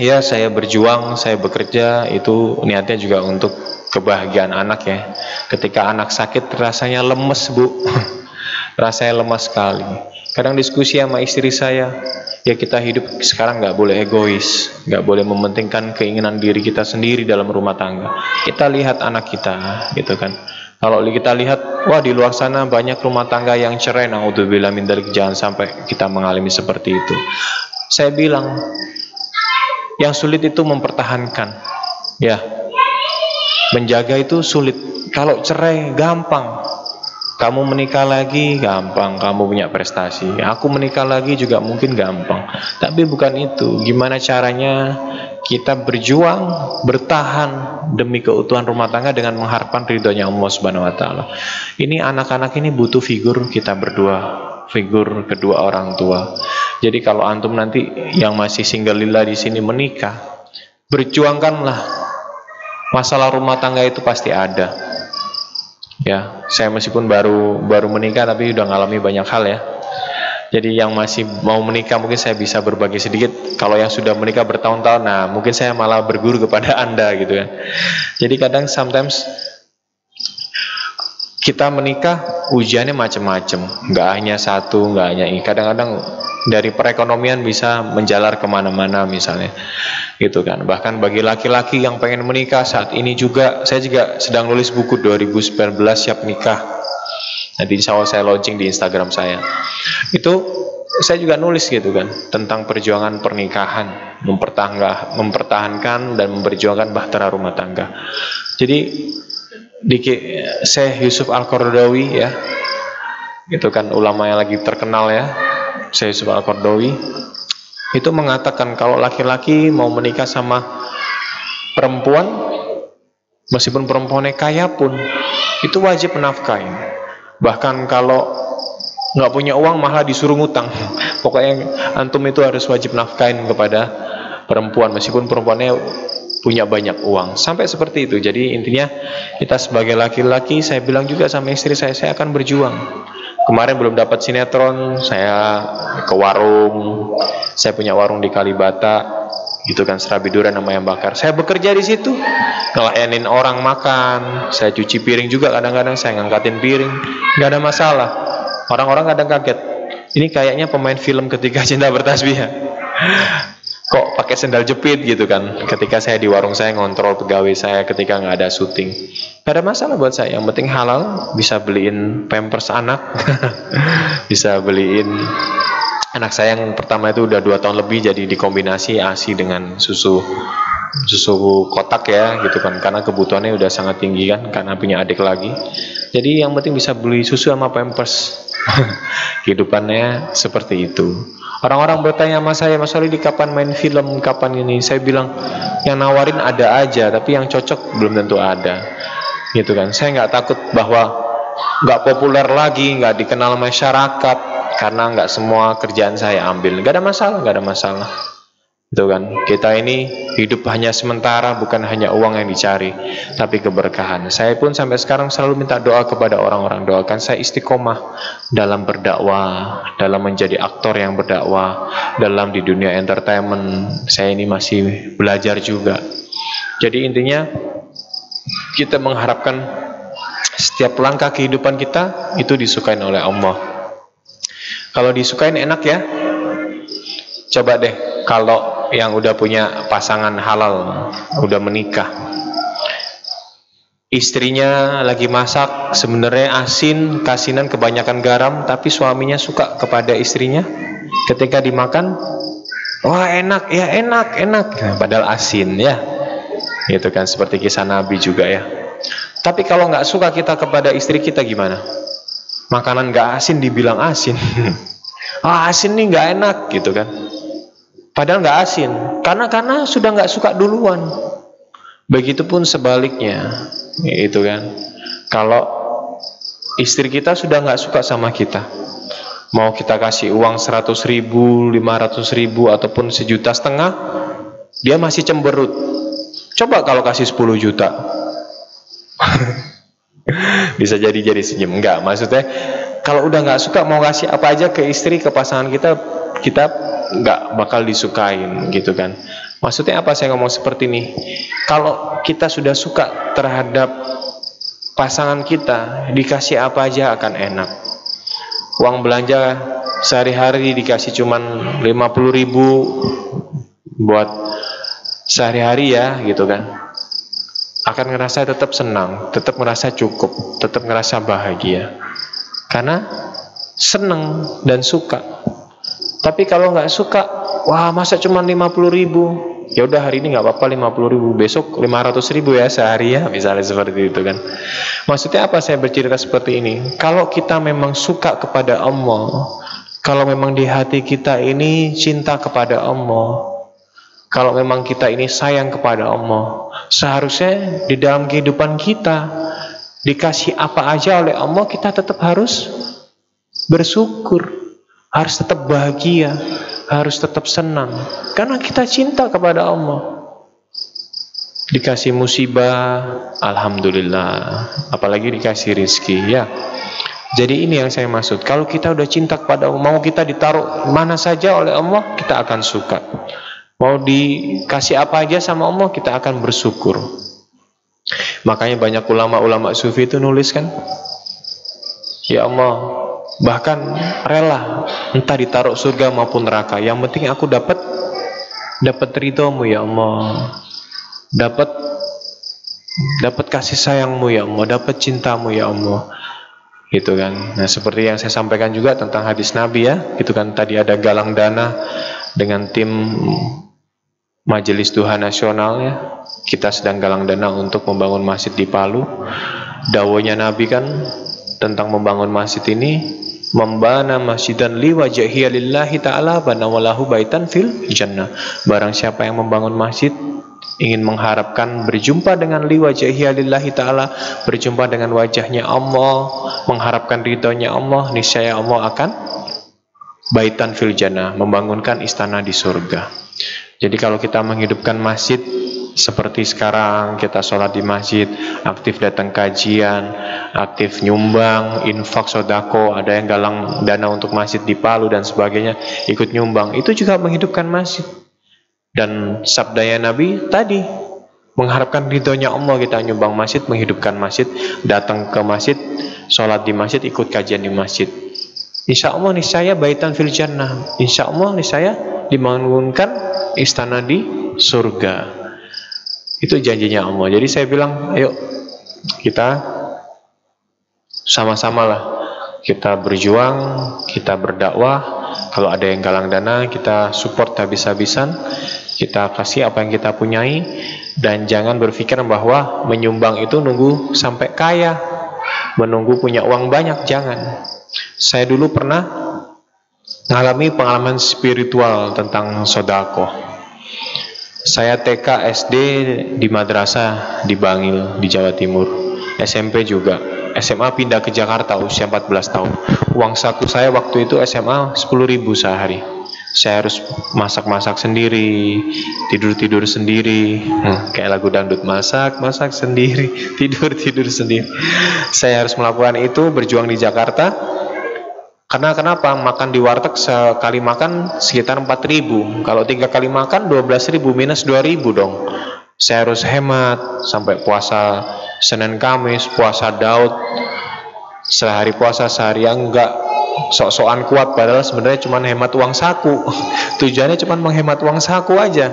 ya saya berjuang, saya bekerja itu niatnya juga untuk kebahagiaan anak ya. Ketika anak sakit rasanya lemes, Bu. rasanya lemas sekali. Kadang diskusi sama istri saya, ya kita hidup sekarang nggak boleh egois, nggak boleh mementingkan keinginan diri kita sendiri dalam rumah tangga. Kita lihat anak kita, gitu kan. Kalau kita lihat, wah di luar sana banyak rumah tangga yang cerai, naudzubillah min dari jangan sampai kita mengalami seperti itu. Saya bilang, yang sulit itu mempertahankan, ya. Menjaga itu sulit. Kalau cerai gampang, kamu menikah lagi gampang, kamu punya prestasi. Aku menikah lagi juga mungkin gampang. Tapi bukan itu. Gimana caranya kita berjuang, bertahan demi keutuhan rumah tangga dengan mengharapkan ridhonya Allah Subhanahu wa taala. Ini anak-anak ini butuh figur kita berdua, figur kedua orang tua. Jadi kalau antum nanti yang masih single lila di sini menikah, berjuangkanlah. Masalah rumah tangga itu pasti ada ya saya meskipun baru baru menikah tapi udah ngalami banyak hal ya. Jadi yang masih mau menikah mungkin saya bisa berbagi sedikit. Kalau yang sudah menikah bertahun-tahun nah mungkin saya malah berguru kepada anda gitu kan jadi kadang sometimes kita menikah ujiannya macam-macam nggak hanya satu nggak hanya ini. Kadang-kadang dari perekonomian bisa menjalar ke mana-mana misalnya. Gitu kan. Bahkan bagi laki-laki yang pengen menikah saat ini juga saya juga sedang nulis buku 2019 siap nikah. Nanti insya Allah saya launching di Instagram saya. Itu saya juga nulis gitu kan tentang perjuangan pernikahan. Mempertahankan, mempertahankan dan memperjuangkan bahtera rumah tangga. Jadi di Syekh Yusuf Al-Qaradawi ya itu kan ulama yang lagi terkenal ya Yusuf Al-Qardawi itu mengatakan kalau laki-laki mau menikah sama perempuan meskipun perempuannya kaya pun itu wajib menafkahi bahkan kalau nggak punya uang malah disuruh ngutang. Pokoknya antum itu harus wajib nafkahin kepada perempuan meskipun perempuannya punya banyak uang. Sampai seperti itu. Jadi intinya kita sebagai laki-laki saya bilang juga sama istri saya saya akan berjuang kemarin belum dapat sinetron saya ke warung saya punya warung di Kalibata gitu kan serabi durian nama yang bakar. Saya bekerja di situ ngelayanin orang makan saya cuci piring juga kadang-kadang saya ngangkatin piring. Nggak ada masalah. Orang-orang kadang kaget. Ini kayaknya pemain film ketika cinta bertasbih ya kok pakai sendal jepit gitu kan? Ketika saya di warung saya ngontrol pegawai saya ketika nggak ada syuting. Gak ada masalah buat saya yang penting halal bisa beliin pampers anak bisa beliin. Anak saya yang pertama itu udah dua tahun lebih jadi dikombinasi asi dengan susu susu kotak ya gitu kan. Karena kebutuhannya udah sangat tinggi kan karena punya adik lagi. Jadi yang penting bisa beli susu sama pampers kehidupannya seperti itu Orang-orang bertanya sama saya, Mas di kapan main film, kapan ini? Saya bilang, yang nawarin ada aja, tapi yang cocok belum tentu ada. Gitu kan. Saya nggak takut bahwa nggak populer lagi, nggak dikenal masyarakat, karena nggak semua kerjaan saya ambil. Nggak ada masalah, nggak ada masalah. Itu kan. Kita ini hidup hanya sementara, bukan hanya uang yang dicari, tapi keberkahan. Saya pun sampai sekarang selalu minta doa kepada orang-orang. Doakan saya istiqomah dalam berdakwah, dalam menjadi aktor yang berdakwah, dalam di dunia entertainment. Saya ini masih belajar juga. Jadi intinya kita mengharapkan setiap langkah kehidupan kita itu disukain oleh Allah. Kalau disukain enak ya. Coba deh kalau yang udah punya pasangan halal, udah menikah. Istrinya lagi masak, sebenarnya asin, kasinan kebanyakan garam, tapi suaminya suka kepada istrinya. Ketika dimakan, wah enak, ya enak, enak. Nah, padahal asin ya. Itu kan seperti kisah Nabi juga ya. Tapi kalau nggak suka kita kepada istri kita gimana? Makanan nggak asin dibilang asin. ah asin nih nggak enak gitu kan. Padahal nggak asin. Karena karena sudah nggak suka duluan. Begitupun sebaliknya, itu kan. Kalau istri kita sudah nggak suka sama kita, mau kita kasih uang 100 ribu, 500 ribu ataupun sejuta setengah, dia masih cemberut. Coba kalau kasih 10 juta. Bisa jadi jadi senyum. Enggak, maksudnya kalau udah nggak suka mau kasih apa aja ke istri, ke pasangan kita, kita nggak bakal disukain gitu kan. Maksudnya apa saya ngomong seperti ini? Kalau kita sudah suka terhadap pasangan kita, dikasih apa aja akan enak. Uang belanja sehari-hari dikasih cuman 50 ribu buat sehari-hari ya gitu kan akan ngerasa tetap senang, tetap ngerasa cukup, tetap ngerasa bahagia. Karena senang dan suka. Tapi kalau nggak suka, wah masa cuma 50 ribu? Ya udah hari ini nggak apa-apa 50 ribu, besok 500 ribu ya sehari ya, misalnya seperti itu kan. Maksudnya apa saya bercerita seperti ini? Kalau kita memang suka kepada Allah, kalau memang di hati kita ini cinta kepada Allah, kalau memang kita ini sayang kepada Allah, seharusnya di dalam kehidupan kita dikasih apa aja oleh Allah, kita tetap harus bersyukur, harus tetap bahagia, harus tetap senang, karena kita cinta kepada Allah. Dikasih musibah, alhamdulillah. Apalagi dikasih rizki, ya. Jadi ini yang saya maksud. Kalau kita udah cinta kepada Allah, mau kita ditaruh mana saja oleh Allah, kita akan suka. Mau dikasih apa aja sama Allah, kita akan bersyukur. Makanya banyak ulama-ulama sufi itu nulis kan, Ya Allah, bahkan rela entah ditaruh surga maupun neraka. Yang penting aku dapat dapat ridhomu ya Allah. Dapat dapat kasih sayangmu ya Allah, dapat cintamu ya Allah. Gitu kan. Nah, seperti yang saya sampaikan juga tentang hadis Nabi ya, itu kan tadi ada galang dana dengan tim Majelis Duha Nasional ya. Kita sedang galang dana untuk membangun masjid di Palu. Dawonya Nabi kan tentang membangun masjid ini membana masjidan li wajhiya lillahi ta'ala bana walahu baitan fil jannah barang siapa yang membangun masjid ingin mengharapkan berjumpa dengan li wajhiya lillahi ta'ala berjumpa dengan wajahnya Allah mengharapkan ridhonya Allah niscaya Allah akan baitan fil jannah membangunkan istana di surga jadi kalau kita menghidupkan masjid seperti sekarang kita sholat di masjid, aktif datang kajian, aktif nyumbang, infak, sodako, ada yang galang dana untuk masjid di Palu dan sebagainya, ikut nyumbang, itu juga menghidupkan masjid. Dan sabdanya Nabi tadi, mengharapkan ridhonya Allah kita nyumbang masjid, menghidupkan masjid, datang ke masjid, sholat di masjid, ikut kajian di masjid. Insya Allah saya baitan fil jannah. Insya Allah saya dibangunkan istana di surga. Itu janjinya Allah. Jadi saya bilang, ayo kita sama-sama lah kita berjuang, kita berdakwah. Kalau ada yang galang dana, kita support habis-habisan. Kita kasih apa yang kita punyai dan jangan berpikir bahwa menyumbang itu nunggu sampai kaya, menunggu punya uang banyak, jangan. Saya dulu pernah mengalami pengalaman spiritual tentang sodako. Saya TK SD di madrasah di Bangil di Jawa Timur. SMP juga. SMA pindah ke Jakarta usia 14 tahun. Uang saku saya waktu itu SMA 10 ribu sehari. Saya harus masak-masak sendiri, tidur-tidur sendiri. Hmm, kayak lagu dangdut masak, masak sendiri, tidur-tidur sendiri. Saya harus melakukan itu berjuang di Jakarta karena kenapa? Makan di warteg sekali makan sekitar 4000 Kalau tiga kali makan 12000 minus 2000 dong. Saya harus hemat sampai puasa Senin Kamis, puasa Daud. Sehari puasa sehari enggak sok-sokan kuat padahal sebenarnya cuma hemat uang saku. Tujuannya cuma menghemat uang saku aja.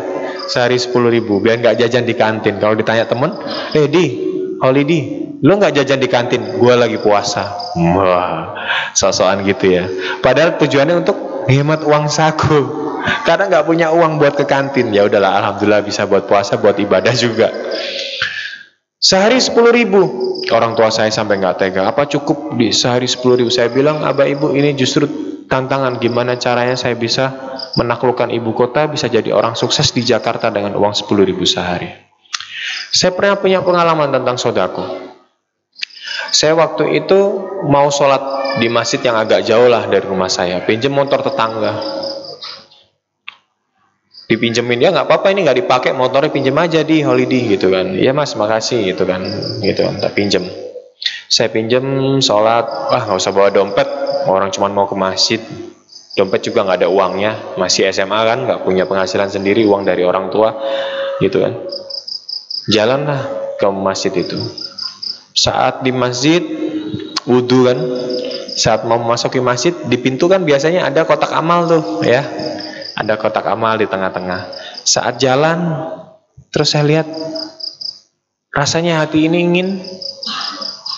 Sehari 10 ribu biar nggak jajan di kantin. Kalau ditanya temen, "Eh, Di, Holiday, Lo nggak jajan di kantin, gue lagi puasa. Wah, sosokan gitu ya. Padahal tujuannya untuk hemat uang saku. Karena nggak punya uang buat ke kantin. Ya udahlah, alhamdulillah bisa buat puasa, buat ibadah juga. Sehari sepuluh ribu. Orang tua saya sampai nggak tega. Apa cukup di sehari sepuluh ribu? Saya bilang, abah ibu ini justru tantangan. Gimana caranya saya bisa menaklukkan ibu kota, bisa jadi orang sukses di Jakarta dengan uang sepuluh ribu sehari. Saya pernah punya pengalaman tentang sodako. Saya waktu itu mau sholat di masjid yang agak jauh lah dari rumah saya. Pinjam motor tetangga. Dipinjemin ya nggak apa-apa ini nggak dipakai motornya pinjem aja di holiday gitu kan. Iya mas makasih gitu kan. Gitu kan tak pinjem saya pinjem sholat. Wah nggak usah bawa dompet orang cuma mau ke masjid. Dompet juga nggak ada uangnya. Masih SMA kan nggak punya penghasilan sendiri uang dari orang tua gitu kan jalanlah ke masjid itu saat di masjid wudhu kan saat mau memasuki masjid di pintu kan biasanya ada kotak amal tuh ya ada kotak amal di tengah-tengah. Saat jalan, terus saya lihat rasanya hati ini ingin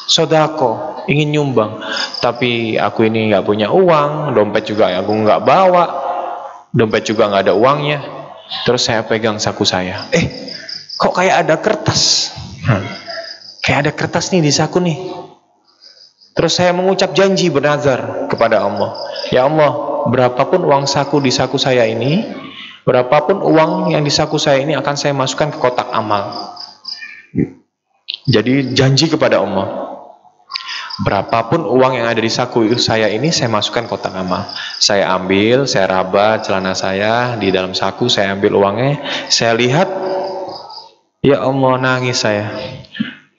sodako, ingin nyumbang. Tapi aku ini nggak punya uang, dompet juga aku nggak bawa, dompet juga nggak ada uangnya. Terus saya pegang saku saya. Eh, kok kayak ada kertas? Hmm. Kayak ada kertas nih di saku nih. Terus saya mengucap janji bernazar kepada Allah. Ya Allah, berapapun uang saku di saku saya ini, berapapun uang yang di saku saya ini akan saya masukkan ke kotak amal. Jadi janji kepada Allah. Berapapun uang yang ada di saku saya ini saya masukkan kotak amal. Saya ambil, saya raba celana saya di dalam saku, saya ambil uangnya, saya lihat, ya Allah nangis saya.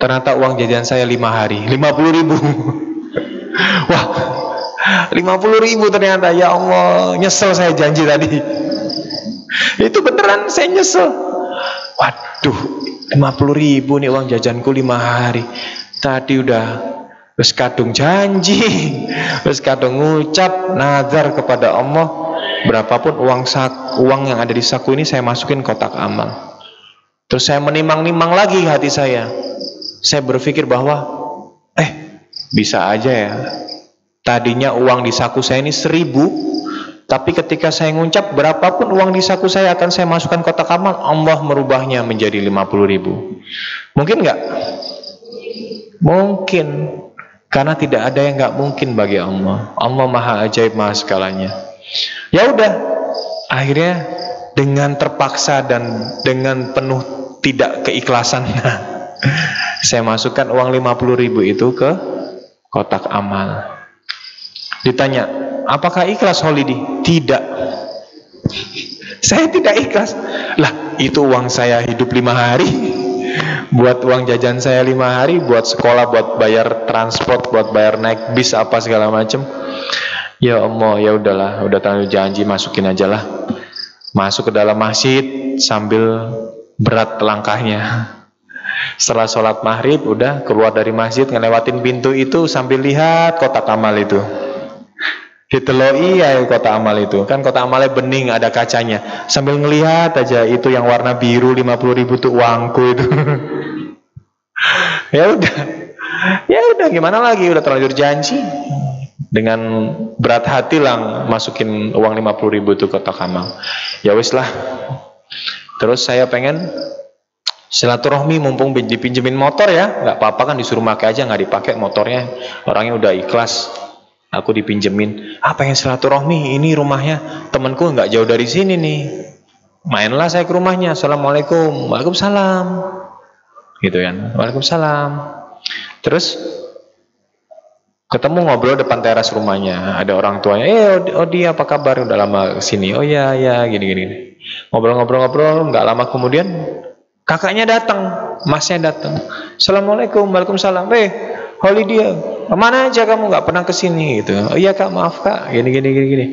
Ternyata uang jajan saya lima hari, lima puluh ribu. Wah, 50 ribu ternyata. Ya Allah nyesel saya janji tadi. Itu beneran saya nyesel. Waduh 50 ribu nih uang jajanku 5 hari. Tadi udah Terus kadung janji Terus kadung ngucap Nazar kepada Allah. Berapapun uang sak, uang yang ada di saku ini Saya masukin kotak amal Terus saya menimang-nimang lagi hati saya Saya berpikir bahwa Eh bisa aja ya Tadinya uang di saku saya ini seribu, tapi ketika saya ngucap berapapun uang di saku saya akan saya masukkan kotak amal, Allah merubahnya menjadi lima puluh ribu. Mungkin nggak? Mungkin. Karena tidak ada yang nggak mungkin bagi Allah. Allah maha ajaib maha segalanya. Ya udah, akhirnya dengan terpaksa dan dengan penuh tidak keikhlasan, saya masukkan uang lima puluh ribu itu ke kotak amal. Ditanya, apakah ikhlas holiday? Tidak. Saya tidak ikhlas. Lah, itu uang saya hidup lima hari. Buat uang jajan saya lima hari, buat sekolah, buat bayar transport, buat bayar naik bis apa segala macam. Ya Allah, ya udahlah, udah tanggung janji masukin aja lah. Masuk ke dalam masjid sambil berat langkahnya. Setelah sholat maghrib, udah keluar dari masjid, ngelewatin pintu itu sambil lihat kotak amal itu. Diteloi ya kota amal itu. Kan kota amalnya bening ada kacanya. Sambil ngelihat aja itu yang warna biru 50 ribu tuh uangku itu. Ya udah. Ya udah gimana lagi? Udah terlanjur janji dengan berat hati lah masukin uang 50 ribu tuh kotak amal ya wis lah terus saya pengen silaturahmi mumpung dipinjemin motor ya nggak apa-apa kan disuruh pakai aja nggak dipakai motornya orangnya udah ikhlas Aku dipinjemin. Apa yang silaturahmi? Ini rumahnya temanku nggak jauh dari sini nih. Mainlah saya ke rumahnya. Assalamualaikum. Waalaikumsalam. Gitu kan. Waalaikumsalam. Terus ketemu ngobrol depan teras rumahnya. Ada orang tuanya. Eh, dia apa kabar? Udah lama ke sini. Oh ya, ya, gini-gini. Ngobrol-ngobrol-ngobrol. Nggak lama kemudian kakaknya datang, masnya datang. Assalamualaikum, waalaikumsalam. Eh, holiday Ke mana aja kamu nggak pernah ke sini gitu. Oh iya kak maaf kak gini gini gini gini.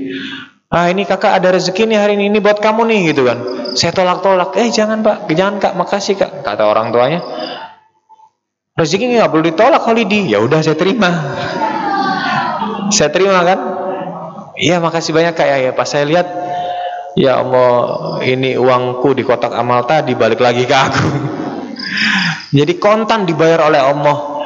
Ah ini kakak ada rezeki nih hari ini, ini buat kamu nih gitu kan. Saya tolak-tolak. Eh jangan pak, jangan kak, makasih kak. Kata orang tuanya. Rezeki nggak perlu ditolak holiday. Ya udah saya terima. Saya terima kan. Iya makasih banyak kak ya. Pas saya lihat, ya Allah ini uangku di kotak amal tadi balik lagi ke aku. Jadi kontan dibayar oleh Allah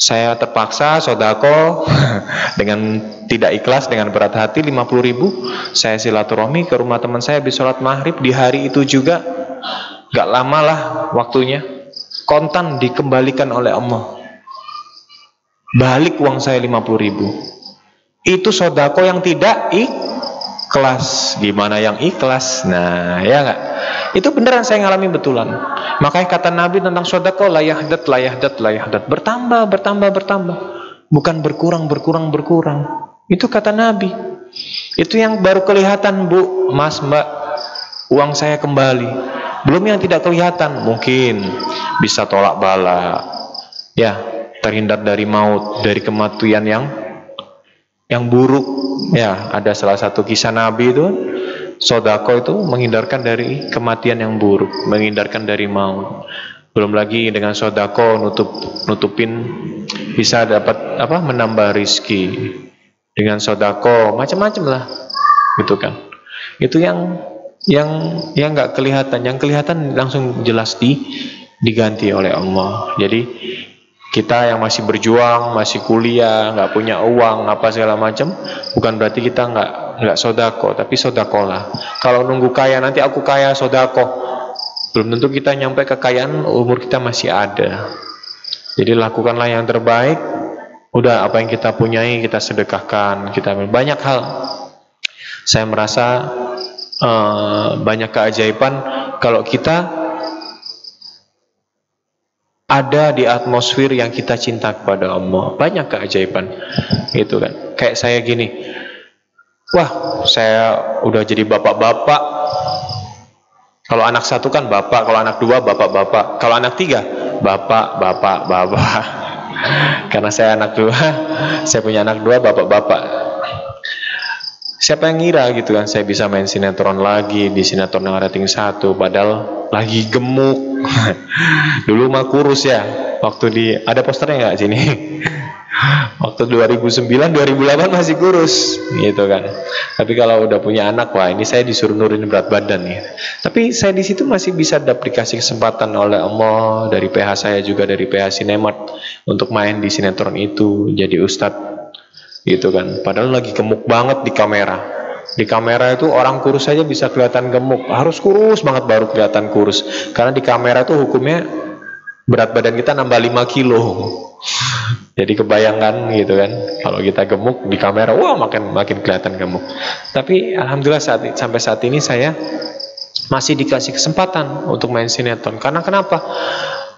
saya terpaksa sodako dengan tidak ikhlas dengan berat hati 50 ribu saya silaturahmi ke rumah teman saya di sholat maghrib di hari itu juga gak lama lah waktunya kontan dikembalikan oleh Allah. Balik uang saya 50 ribu. Itu sodako yang tidak ikhlas. Gimana yang ikhlas? Nah, ya enggak? Itu beneran saya ngalami betulan. Makanya kata Nabi tentang sodako layahdat, layahdat, layahdat. Bertambah, bertambah, bertambah. Bukan berkurang, berkurang, berkurang. Itu kata Nabi. Itu yang baru kelihatan bu, mas, mbak. Uang saya kembali. Belum yang tidak kelihatan. Mungkin bisa tolak bala. Ya, terhindar dari maut, dari kematian yang yang buruk. Ya, ada salah satu kisah Nabi itu sodako itu menghindarkan dari kematian yang buruk, menghindarkan dari maut. Belum lagi dengan sodako nutup nutupin bisa dapat apa menambah rizki dengan sodako macam-macam lah, gitu kan. Itu yang yang yang nggak kelihatan, yang kelihatan langsung jelas di diganti oleh Allah. Jadi kita yang masih berjuang, masih kuliah, nggak punya uang, apa segala macam, bukan berarti kita nggak nggak sodako, tapi sodakolah. Kalau nunggu kaya nanti aku kaya sodako, belum tentu kita nyampe kekayaan umur kita masih ada. Jadi lakukanlah yang terbaik. Udah apa yang kita punyai kita sedekahkan, kita banyak hal. Saya merasa uh, banyak keajaiban kalau kita ada di atmosfer yang kita cinta kepada Allah. Banyak keajaiban. Itu kan. Kayak saya gini. Wah, saya udah jadi bapak-bapak. Kalau anak satu kan bapak, kalau anak dua bapak-bapak. Kalau anak tiga, bapak, bapak, bapak. Karena saya anak dua, saya punya anak dua, bapak-bapak. Siapa yang ngira gitu kan saya bisa main sinetron lagi di sinetron yang rating satu padahal lagi gemuk. Dulu mah kurus ya. Waktu di ada posternya nggak sini? Waktu 2009 2008 masih kurus gitu kan. Tapi kalau udah punya anak wah ini saya disuruh nurunin berat badan nih. Tapi saya di situ masih bisa daplikasi kesempatan oleh Allah dari PH saya juga dari PH Sinemat untuk main di sinetron itu jadi ustadz gitu kan. Padahal lagi gemuk banget di kamera. Di kamera itu orang kurus saja bisa kelihatan gemuk. Harus kurus banget baru kelihatan kurus. Karena di kamera itu hukumnya berat badan kita nambah 5 kilo. Jadi kebayangkan gitu kan. Kalau kita gemuk di kamera wah makin makin kelihatan gemuk. Tapi alhamdulillah saat sampai saat ini saya masih dikasih kesempatan untuk main sinetron. Karena kenapa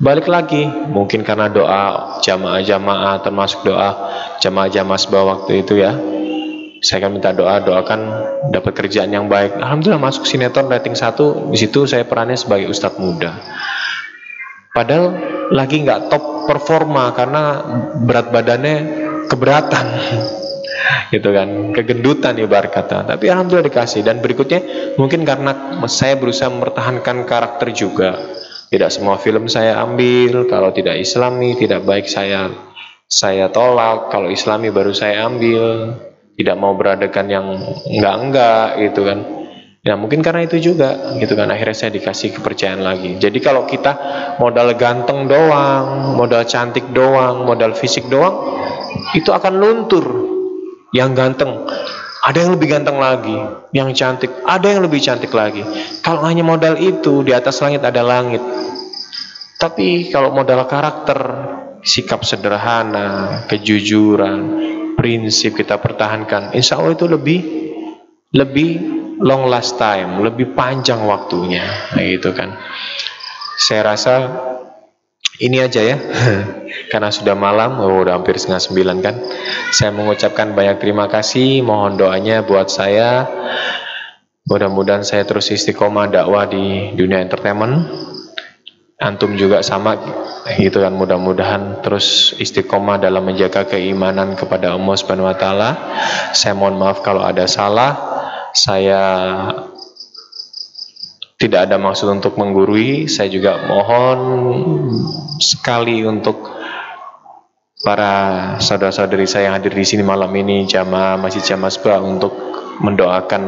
balik lagi. Mungkin karena doa jamaah-jamaah termasuk doa jamaah-jamaah sebuah waktu itu ya. Saya akan minta doa doakan dapat kerjaan yang baik. Alhamdulillah masuk sinetron rating satu. Di situ saya perannya sebagai ustadz muda. Padahal lagi nggak top performa karena berat badannya keberatan. Gitu kan. Kegendutan ibarat kata. Tapi alhamdulillah dikasih. Dan berikutnya mungkin karena saya berusaha mempertahankan karakter juga tidak semua film saya ambil, kalau tidak islami, tidak baik saya saya tolak, kalau islami baru saya ambil. Tidak mau beradakan yang enggak-enggak gitu kan. Ya mungkin karena itu juga gitu kan akhirnya saya dikasih kepercayaan lagi. Jadi kalau kita modal ganteng doang, modal cantik doang, modal fisik doang, itu akan luntur. Yang ganteng ada yang lebih ganteng lagi, yang cantik, ada yang lebih cantik lagi. Kalau hanya modal itu di atas langit ada langit. Tapi kalau modal karakter, sikap sederhana, kejujuran, prinsip kita pertahankan, insya Allah itu lebih lebih long last time, lebih panjang waktunya, nah, gitu kan. Saya rasa ini aja ya, karena sudah malam, oh, udah hampir setengah sembilan kan. Saya mengucapkan banyak terima kasih, mohon doanya buat saya. Mudah-mudahan saya terus istiqomah dakwah di dunia entertainment antum juga sama gitu kan mudah-mudahan terus istiqomah dalam menjaga keimanan kepada Allah Subhanahu wa taala. Saya mohon maaf kalau ada salah. Saya tidak ada maksud untuk menggurui. Saya juga mohon sekali untuk para saudara-saudari saya yang hadir di sini malam ini jamaah Masjid Jamasbah untuk mendoakan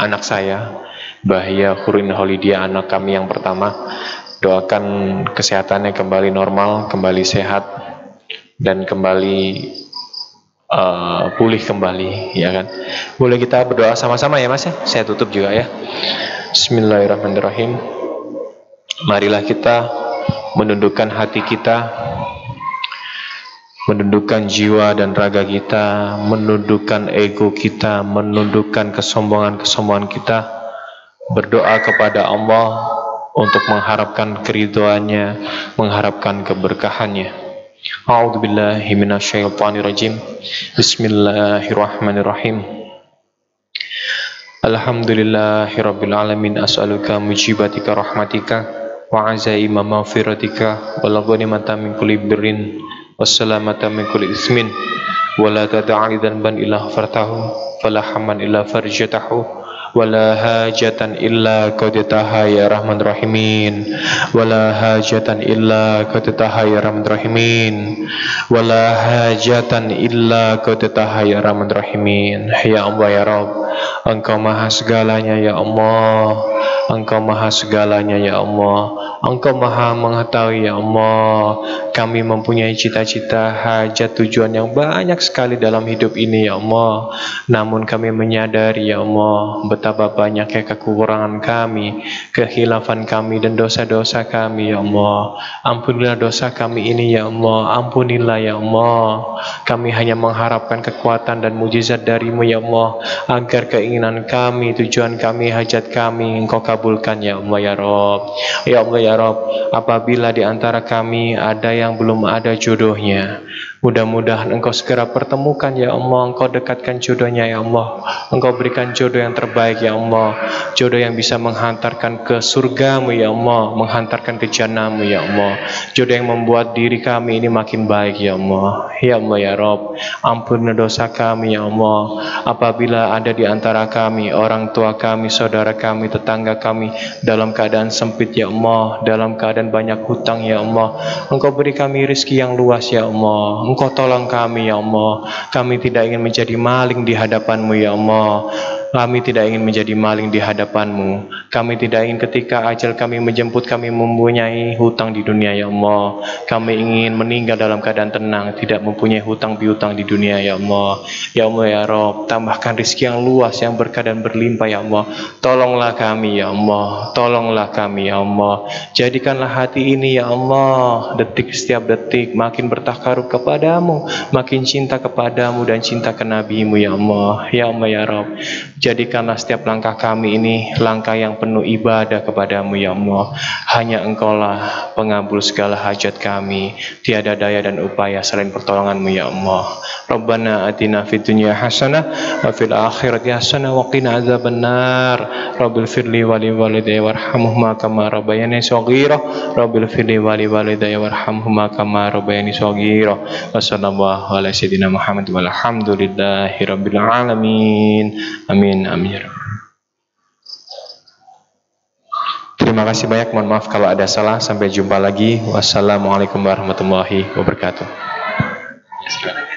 anak saya Bahya Hurin Holidia anak kami yang pertama doakan kesehatannya kembali normal, kembali sehat dan kembali uh, pulih kembali, ya kan? Boleh kita berdoa sama-sama ya Mas ya? Saya tutup juga ya. Bismillahirrahmanirrahim. Marilah kita menundukkan hati kita, menundukkan jiwa dan raga kita, menundukkan ego kita, menundukkan kesombongan-kesombongan kita, berdoa kepada Allah untuk mengharapkan keriduannya, mengharapkan keberkahannya. A'udzu billahi minasyaitonir rajim. Bismillahirrahmanirrahim. Alhamdulillahirabbil alamin. As'aluka mujibatika rahmatika wa azaima maghfiratika wa ghanimata min kulli birrin wassalamata min kulli ismin wa la tad'a dhanban illa fartahu fala hamman illa farjatahu ولا حاجة إلا قضيتها يا رحمن الرحيمين ولا حاجة إلا قضيتها يا رحمن الرحيمين ولا حاجة إلا قضيتها يا رحمن الرحيمين يا الله يا رب Engkau maha segalanya ya Allah Engkau maha segalanya ya Allah. Engkau maha mengetahui ya Allah. Kami mempunyai cita-cita hajat tujuan yang banyak sekali dalam hidup ini ya Allah. Namun kami menyadari ya Allah Betapa banyaknya kekurangan kami Kehilafan kami dan dosa-dosa kami ya Allah. Ampunilah dosa kami ini ya Allah. Ampunilah ya Allah. Kami hanya mengharapkan kekuatan dan mujizat darimu ya Allah Agar keinginan kami, tujuan kami, hajat kami Engkau kabulkan ya Allah ya Rob. Ya Allah ya Rob Apabila di antara kami ada yang belum ada jodohnya Mudah-mudahan engkau segera pertemukan ya Allah Engkau dekatkan jodohnya ya Allah Engkau berikan jodoh yang terbaik ya Allah Jodoh yang bisa menghantarkan ke surgamu ya Allah Menghantarkan ke jannahmu ya Allah Jodoh yang membuat diri kami ini makin baik ya Allah Ya Allah ya Rob Ampun dosa kami ya Allah Apabila ada di antara kami Orang tua kami, saudara kami, tetangga kami Dalam keadaan sempit ya Allah Dalam keadaan banyak hutang ya Allah Engkau beri kami rizki yang luas ya Allah Engkau tolong kami ya Allah. Kami tidak ingin menjadi maling di hadapanmu ya Allah. Kami tidak ingin menjadi maling di hadapanmu. Kami tidak ingin ketika ajal kami menjemput kami mempunyai hutang di dunia ya Allah. Kami ingin meninggal dalam keadaan tenang, tidak mempunyai hutang piutang di dunia ya Allah. Ya Allah ya Rob, tambahkan rizki yang luas, yang berkah dan berlimpah ya Allah. Tolonglah kami ya Allah, tolonglah kami ya Allah. Jadikanlah hati ini ya Allah, detik setiap detik makin bertakarub kepadamu, makin cinta kepadamu dan cinta ke nabimu ya Allah. Ya Allah ya Rob. Jadikanlah setiap langkah kami ini langkah yang penuh ibadah kepadamu ya Allah. Hanya engkaulah pengabul segala hajat kami. Tiada daya dan upaya selain pertolonganmu ya Allah. Rabbana atina fid dunya hasanah wa fil akhirati hasanah wa qina azabannar. Rabbil firli wa li walidayya kama rabbayani shaghira. Rabbil firli wa li walidayya kama rabbayani shaghira. Wa sallallahu ala sayyidina Muhammad rabbil alamin. Amin. Amin, amin. Terima kasih banyak. Mohon maaf kalau ada salah. Sampai jumpa lagi. Wassalamualaikum warahmatullahi wabarakatuh. Ya, yes,